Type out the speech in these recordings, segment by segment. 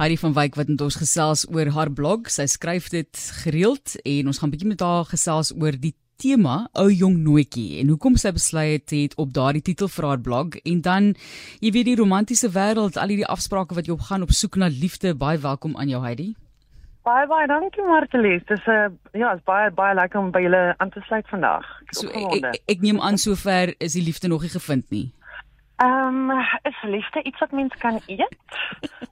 Heidi van Wyk wat met ons gesels oor haar blog. Sy skryf dit gereeld en ons gaan bietjie met haar gesels oor die tema ou jong nootjie en hoekom sy besluit het op daardie titel vir haar blog en dan jy weet die romantiese wêreld, al hierdie afsprake wat jy op gaan op soek na liefde. Baie welkom aan jou Heidi. Baie baie dankie Martelies. Dis 'n uh, ja, is baie baie lekker om by julle aan te sluit vandag. So, ek, ek neem aan sover is die liefde nog nie gevind nie. Ehm um, is liefde iets wat mens kan eet?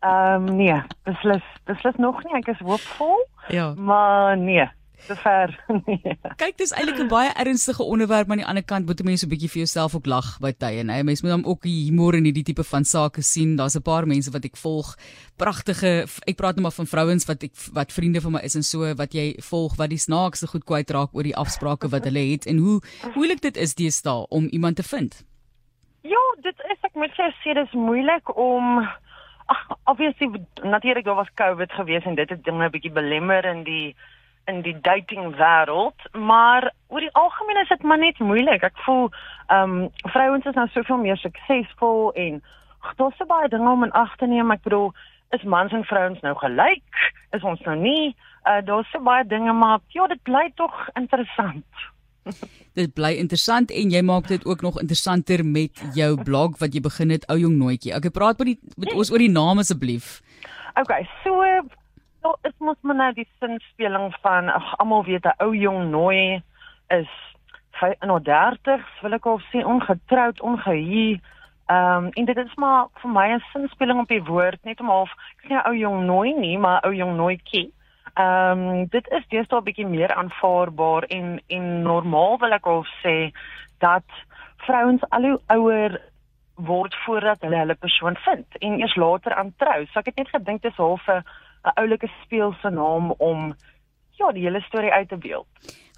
Ehm um, nee, beslis beslis nog nie. Ek is hoopvol. Ja. Maar nee, te ver. Nee. Kyk, dis eintlik 'n baie ernstige onderwerp, maar aan die ander kant moet 'n mens 'n bietjie vir jouself ook lag by tye, nee. Mens moet dan ook humor in hierdie tipe van sake sien. Daar's 'n paar mense wat ek volg, pragtige ek praat nou maar van vrouens wat ek wat vriende van my is en so wat jy volg wat die snaakste goed kwyt raak oor die afsprake wat hulle het en hoe moeilik dit is deesdae om iemand te vind. Ja, dit is ek moet sê dis moeilik om ag obviously natuurlik daar was COVID gewees en dit het dinge 'n bietjie belemmer in die in die dating wêreld, maar oor die algemeen is dit maar net moeilik. Ek voel ehm um, vrouens is nou soveel meer suksesvol en daar's so baie dinge om in ag te neem. Ek bedoel, is mans en vrouens nou gelyk? Is ons nou nie? Uh daar's so baie dinge maar ja, dit bly tog interessant. Dit bly interessant en jy maak dit ook nog interessanter met jou blog wat jy begin het ou jong nooitjie. Ek praat met die met ons oor die naam asseblief. Okay, so so is mos maar nou die sinspeling van ag almal weet 'n ou jong nooi is in haar 30s, wil ek of sê ongetroud, ongehuur. Ehm um, en dit is maar vir my 'n sinspeling op die woord net om half ek sê ou jong nooi nie, maar ou jong nooitjie. Ehm um, dit is deesdae 'n bietjie meer aanvaarbaar en en normaal wil ek al sê dat vrouens al hoe ouer word voordat hulle hulle persoon vind en eers later aan trou. So ek het net gedink dit is half 'n 'n oulike speelse naam om ja, die hele storie uit te beeld.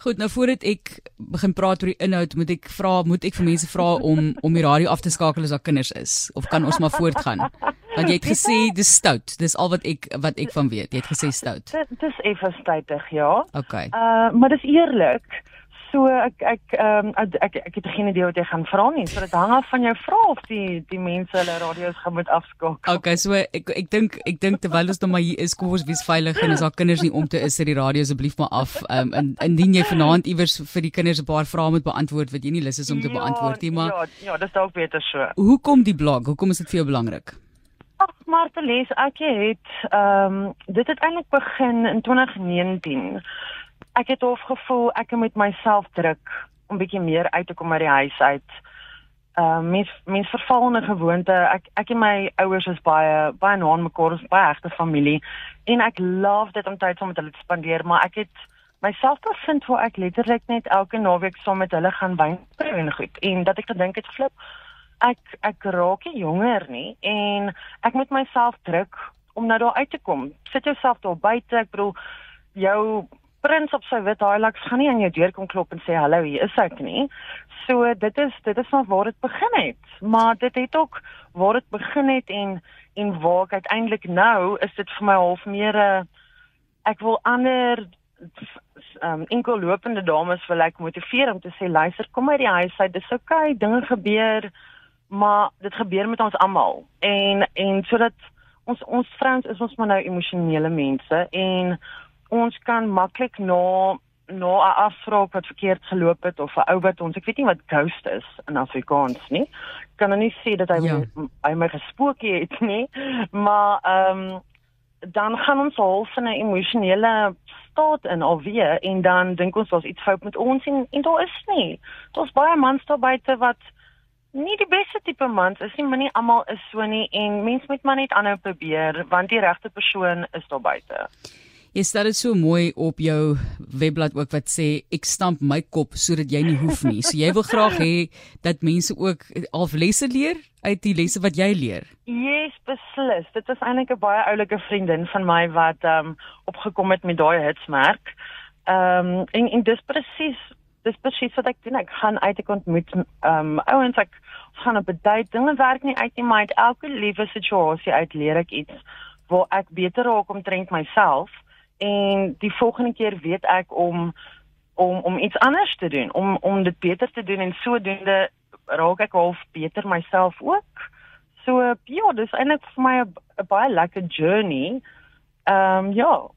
Goed, nou voordat ek begin praat oor die inhoud, moet ek vra, moet ek vir mense vra om om die radio af te skakel as daar kinders is of kan ons maar voortgaan? Want jy het gesê dis stout. Dis al wat ek wat ek van weet. Jy het gesê stout. Dit is effe stoutig, ja. Okay. Uh maar dis eerlik. So ek ek ehm um, ek, ek ek het geen idee wat jy gaan vra nie. So dit hang af van jou vrae of die die mense hulle radio's gaan moet afskakel. Okay, so ek ek dink ek dink terwyl ons nog maar hier is, kom ons wees veilig en as daar kinders nie om te is, sit die radio asseblief maar af. Ehm um, in indien jy vanaand iewers vir die kinders 'n paar vrae moet beantwoord wat jy nie lus is om te ja, beantwoord nie, maar Ja, ja, dis dalk beter so. Hoekom die blog? Hoekom is dit vir jou belangrik? Ag, Martelies, ek het ehm um, dit het eintlik begin in 2019 ek het hof gevoel ek moet myself druk om bietjie meer uit te kom uit die huis uit. Ehm uh, mens mens verval in 'n gewoonte. Ek ek en my ouers is baie baie na aan mekaar, ons baie regte familie en ek love dit om tyd saam met hulle te spandeer, maar ek het myself bevind waar ek letterlik net elke naweek saam met hulle gaan wyn proe en goed en dat ek gedink het flip ek ek raak nie jonger nie en ek moet myself druk om nou daar uit te kom. Sit jouself daar buite, ek bedoel jou prins op sy wit Hilux gaan nie aan jou deur kom klop en sê hallo, hier is ek nie. So dit is dit is van waar dit begin het. Maar dit het ook waar dit begin het en en waar ek uiteindelik nou is dit vir my half meer 'n ek wil ander um enkel lopende dames wil ek motiveer om te sê luister, kom uit die huis uit. Dis oukei, okay, dinge gebeur, maar dit gebeur met ons almal. En en sodat ons ons vrouens is ons maar nou emosionele mense en ons kan maklik na na 'n afspraak wat verkeerd geloop het of 'n ou wat ons ek weet nie wat ghost is in Afrikaans nie. Kan nou nie sê dat hy ja. my, hy my gespookie het nie, maar ehm um, dan gaan ons half in 'n emosionele staat in alweer en dan dink ons daar's iets fout met ons en en daar is nie. Daar's baie mans daar buite wat nie die beste tipe mans is nie, maar nie almal is so nie en mens moet maar net aanhou probeer want die regte persoon is daar buite. Jy stel dit so mooi op jou webblad ook wat sê ek stamp my kop sodat jy nie hoef nie. So jy wil graag hê dat mense ook half lesse leer uit die lesse wat jy leer. Yes, beslis. Dit was eintlik 'n baie oulike vriendin van my wat ehm um, opgekom het met daai hitsmerk. Ehm um, en en dis presies dis presies wat ek doen. Ek gaan uit ek ontmoet ehm um, ouens ek gaan op 'n date. Dinge werk nie uit nie, maar uit elke liewe situasie uit leer ek iets waar ek beter raak omtrent myself en die volgende keer weet ek om om om iets anders te doen, om om dit beter te doen en sodoende raak ek half beter myself ook. So ja, dis eintlik vir my 'n baie lekker journey. Ehm um, ja.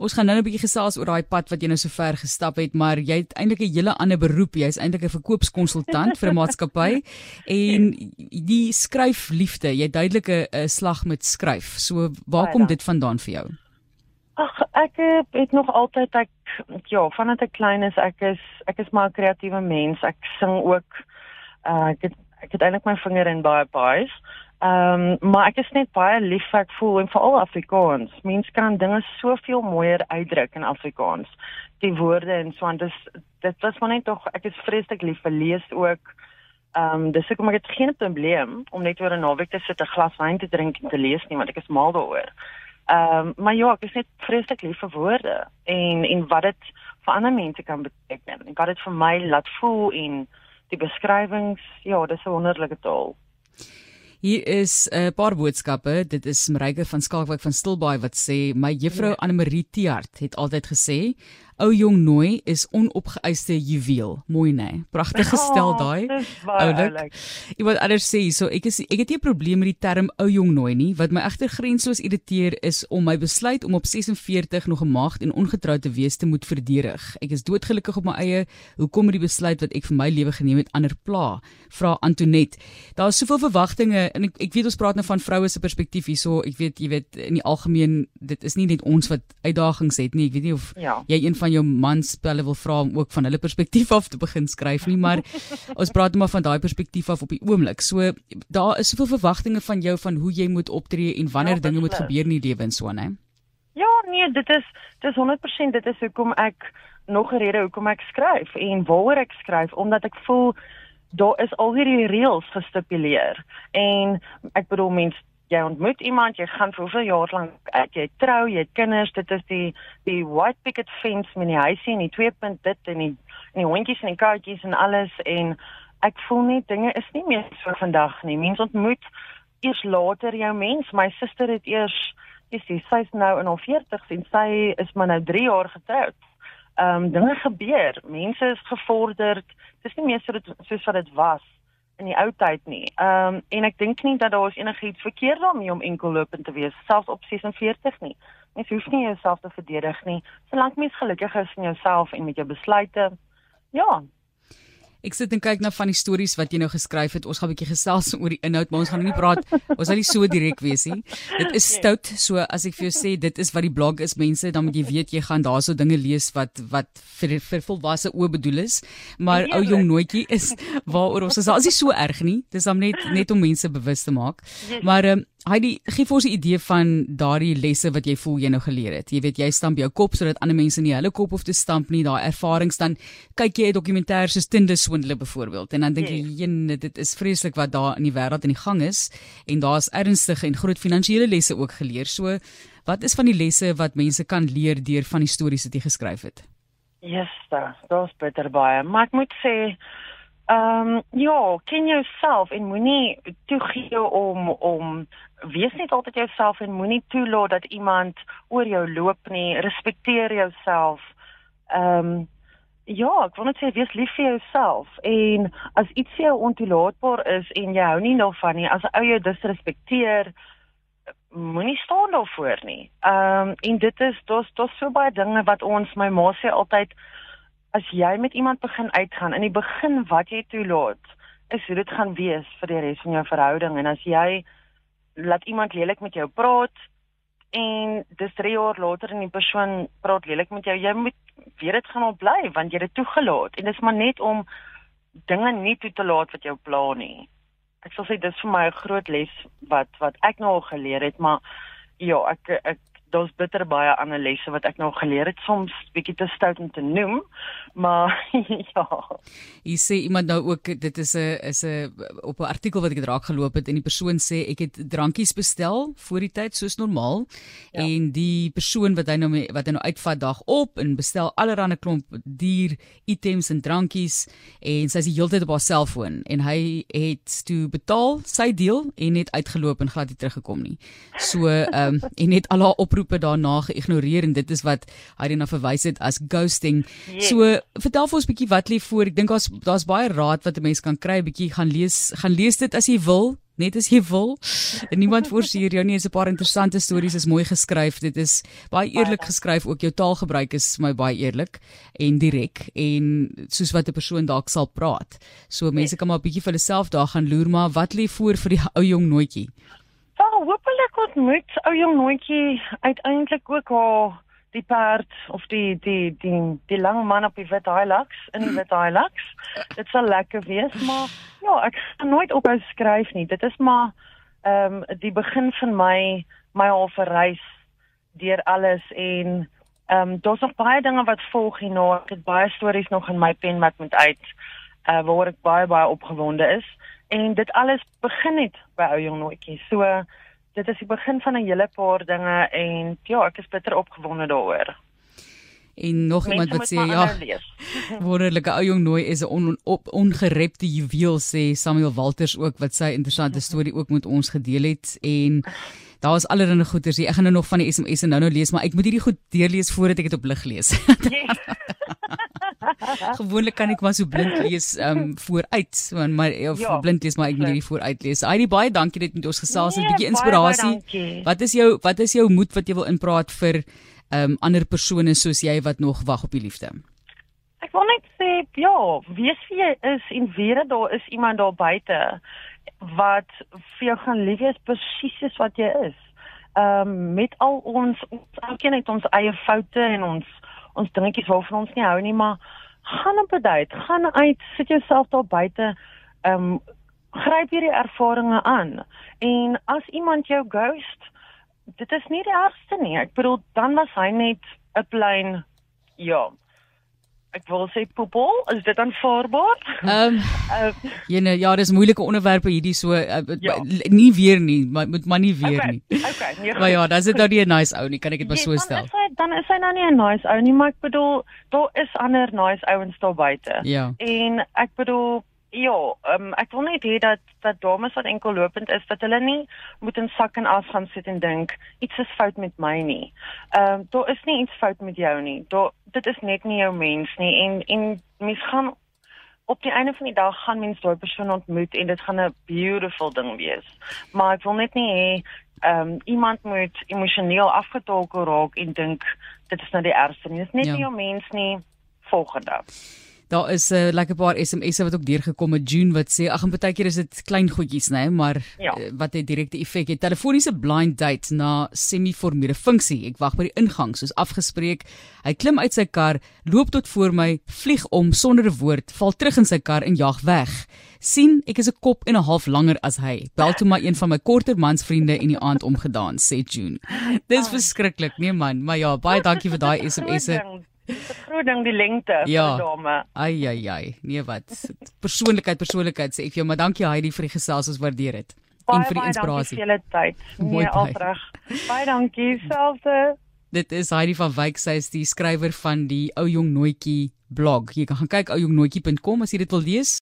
Ons gaan nou 'n bietjie gesels oor daai pad wat jy nou so ver gestap het, maar jy het eintlik 'n hele ander beroep. Jy's eintlik 'n verkoopskonsultant vir 'n maatskappy en die skryfliefde, jy duidelik 'n slag met skryf. So waar kom dit vandaan vir jou? Ag, ek het nog altyd ek ja, vanaf ek klein is, ek is ek is maar 'n kreatiewe mens. Ek sing ook. Uh, ek het ek het eintlik my vinger in baie baie. Ehm um, maar ek is net baie lief vir ek voel en veral Afrikaans. Mense kan dinge soveel mooier uitdruk in Afrikaans. Die woorde en so en dis dit was maar net tog ek is vreeslik lief vir lees ook. Ehm um, dis ek maar ek het geen probleem om net oor 'n naweek te sit 'n glas wyn te drink en te lees nie want ek is mal daaroor. Ehm um, maar ja, ek is net vreeslik lief vir woorde en en wat dit vir ander mense kan beteken. En wat dit vir my laat voel en die beskrywings, ja, dis 'n wonderlike taal. Hier is 'n uh, paar boodskappe. Dit is Mreike van Skalkwyk van Stilbaai wat sê: "My juffrou ja. Anne Marie Tiart het altyd gesê, ou jong nooi is onopgeëiste juweel. Mooi nê. Nee. Pragtige stel daai. Oulik. Iemand anders sê so ek is ek het nie 'n probleem met die term ou jong nooi nie. Wat my egter grensloos irriteer is om my besluit om op 46 nog 'n maagd en ongetroud te wees te moet verdedig. Ek is doodgelukkig op my eie. Hoekom het die besluit wat ek vir my lewe geneem het ander pla? Vra Antonet. Daar is soveel verwagtinge en ek ek weet ons praat nou van vroue se perspektief hierso. Ek weet jy weet in die algemeen dit is nie net ons wat uitdagings het nie. Ek weet nie of ja. jy een van van jou mans hulle wil vra om ook van hulle perspektief af te begin skryf nie, maar ons praat maar van daai perspektief af op die oomblik. So daar is soveel verwagtinge van jou van hoe jy moet optree en wanneer ja, dinge moet gebeur in die lewe en so, né? Ja, nee, dit is dis 100% dit is hoekom ek nog 'n rede hoekom ek skryf en waaroor ek skryf omdat ek voel daar is al hierdie reëls gestipuleer en ek bedoel mense jy ontmoet iemand, jy gaan vir hoeveel jaar lank uit, jy trou, jy het kinders, dit is die die white picket fence met die huisie en die twee punt dit en die en die hondjies en die katjies en alles en ek voel nie dinge is nie meer so vandag nie. Mense ontmoet eers later jou mens. My suster het eers jy sê sy's nou in haar 40s en sy is maar nou 3 jaar getroud. Ehm um, dinge gebeur. Mense is gevorderd. Dit is nie meer so dit soos wat dit was in die ou tyd nie. Ehm um, en ek dink nie dat daar is enigiets verkeerd daarmee om enkellopend te wees, selfs op 46 nie. Mens hoef nie jouself te verdedig nie, solank mens gelukkig is in jouself en met jou besluite. Ja, Ek sit en kyk na van die stories wat jy nou geskryf het. Ons gaan 'n bietjie gesels oor die inhoud, maar ons gaan nie praat. Ons sal nie so direk wees nie. Dit is nee. stout. So as ek vir jou sê dit is wat die blog is, mense, dan moet jy weet jy gaan daarso dinge lees wat wat vir vir volwasse oë bedoel is. Maar ou jong nootjie is waaroor ons is. Dit is nie so erg nie. Dis om net net om mense bewus te maak. Maar ehm um, Heidi, gee vir ons 'n idee van daardie lesse wat jy voel jy nou geleer het. Jy weet jy stamp jou kop sodat ander mense nie hulle kop hoef te stamp nie. Daai ervarings dan kyk jy 'n dokumentêr soos Tinder swindle byvoorbeeld en dan dink jy nee. dit is vreeslik wat daar in die wêreld in die gang is en daar's ernstige en groot finansiële lesse ook geleer. So wat is van die lesse wat mense kan leer deur van die stories wat jy geskryf het? Yes, daar's beter baie. Maar ek moet sê Ehm um, ja, ken jouself en moenie toegee om om wees net altyd jouself en moenie toelaat dat iemand oor jou loop nie. Respekteer jouself. Ehm um, ja, ek wil net sê wees lief vir jouself en as iets vir jou ontoelaatbaar is en jy hou nie daarvan nie, as 'n ou jou disrespekteer, moenie staan daarvoor nie. Ehm um, en dit is daar's daar's so baie dinge wat ons my ma sê altyd as jy met iemand begin uitgaan in die begin wat jy toelaat is hoe dit gaan wees vir die res van jou verhouding en as jy laat iemand lelik met jou praat en dis 3 jaar later en die persoon praat lelik met jou. Jy moet weet dit gaan op bly want jy het dit toegelaat. En dis maar net om dinge nie toe te laat wat jou pla nie. Ek sal sê dis vir my 'n groot les wat wat ek nou al geleer het maar ja ek ek daar's bitter baie ander lesse wat ek nou geleer het soms bietjie te stout om te noem maar ja. Jy sê iemand nou ook dit is 'n is 'n op 'n artikel wat ek draak geloop het en die persoon sê ek het drankies bestel voor die tyd soos normaal. Ja. en die persoon wat hy nou wat hy nou uitvat dag op en bestel allerlei klomp duur items en drankies en sy is die hele tyd op haar selfoon. En hy het toe betaal sy deel en net uitgeloop en glad nie teruggekom nie. So ehm um, en net al haar op oproepe daarna geïgnoreer en dit is wat dan verwys het as ghosting. Yes. So vertel vir ons 'n bietjie wat lê voor. Ek dink daar's daar's baie raad wat 'n mens kan kry, 'n bietjie gaan lees, gaan lees dit as jy wil. net as jy wil. En niemand forceer jou nie. Dit is 'n paar interessante stories, is mooi geskryf. Dit is baie eerlik geskryf. Ook jou taalgebruik is vir my baie eerlik en direk en soos wat 'n persoon dalk sal praat. So mense kan maar 'n bietjie vir hulle self daar gaan loer, maar wat lê voor vir die ou jong nootjie? Ontmoet ou jong nootjie uiteindelik ook haar die perd of die die die die lang man op die wit Hilux in die wit Hilux. Dit sal lekker wees, maar ja, ek gaan nooit ophou skryf nie. Dit is maar ehm um, die begin van my my halfe reis deur alles en ehm um, daar's nog baie dinge wat volg hier nou. Ek het baie stories nog in my pen wat moet uit uh waar ek baie baie opgewonde is en dit alles begin net by ou jong nootjie. So dit is die begin van 'n hele paar dinge en ja, ek is bitter opgewonde daaroor. En nog Mense iemand wat sê ja. Wonderlike ou jong nooi is 'n on, op ongerepte juweel sê Samuel Walters ook wat sy interessante storie ook met ons gedeel het en daar is allerlei goeters hier. Ek gaan nou nog van die SMS en nou nou lees, maar ek moet hierdie goed deurlees voordat ek dit op lig lees. Gewoonlik kan ek maar so blind lees um, vooruit, want maar of ja, blind lees maar ek moet hierdie vooruit lees. Hy baie dankie dit met ons gesels 'n nee, bietjie inspirasie. Baie, wat is jou wat is jou moed wat jy wil inpraat vir um, ander persone soos jy wat nog wag op die liefde? Ek wil net sê ja, wees wie jy is en weet daar is iemand daar buite wat vir jou gaan lief hê presies soos wat jy is. Ehm um, met al ons ons elkeen het ons eie foute en ons ons dingetjies waarvan ons nie hou nie, maar gaan op 'n date, gaan uit, sit jouself daar buite, ehm um, gryp hierdie ervarings aan. En as iemand jou ghost, dit is nie die ergste nie. Ek bedoel dan was hy net 'n plein ja. Ek wil sê poepel, is dit aanvaarbaar? Ehm um, uh, jene, ja, dis moeilike onderwerpe hierdie so uh, ja. nie weer nie, maar moet maar nie weer okay, nie. Okay, nee. Maar ja, dis dit nou nie 'n nice ou nie, kan ek dit maar nee, so stel. Hy dan is hy nou nie 'n nice ou nie, maar ek bedoel daar is ander nice ouens daar buite. Ja. En ek bedoel Ja, um, ek wil net hê dat dat dames wat enkel lopend is dat hulle nie moet in sak en as gaan sit en dink iets is fout met my nie. Ehm um, daar is nie iets fout met jou nie. Daar dit is net nie jou mens nie en en mens gaan op die einde van die dag gaan mens daai persoon ontmoet en dit gaan 'n beautiful ding wees. Maar ek wil net nie hê ehm um, iemand moet emosioneel afgetolk raak en dink dit is nou die ergste nie. Dit is net ja. nie jou mens nie. Volgende. Daar is 'n uh, lekker paar SMS'e wat ook deurgekom het June wat sê ag en baie keer is dit klein goedjies nê, nee, maar ja. uh, wat het direkte effek het. Telefoniese blind date na semi-formele funksie. Ek wag by die ingang soos afgespreek. Hy klim uit sy kar, loop tot voor my, vlieg om sonder 'n woord, val terug in sy kar en jag weg. sien ek is 'n kop en 'n half langer as hy. Bel toe maar een van my korter mansvriende en die aand omgedaan, sê June. Dis verskriklik, nee man, maar ja, baie dankie vir daai SMS'e. Groot ding die lengte ja. van dame. Ai ai ai. Nee wat. Persoonlikheid, persoonlikheid sê ek vir jou, maar dankie Heidi vir die gesels, ons waardeer dit. En vir die inspirasie. Baie dankie vir julle tyd. Nee, alreg. Baie dankie selfde. Dit is Heidi van Wyk, sy is die skrywer van die Ou Jong Nootjie blog. Jy kan gaan kyk oujongnootjie.com as jy dit wil lees.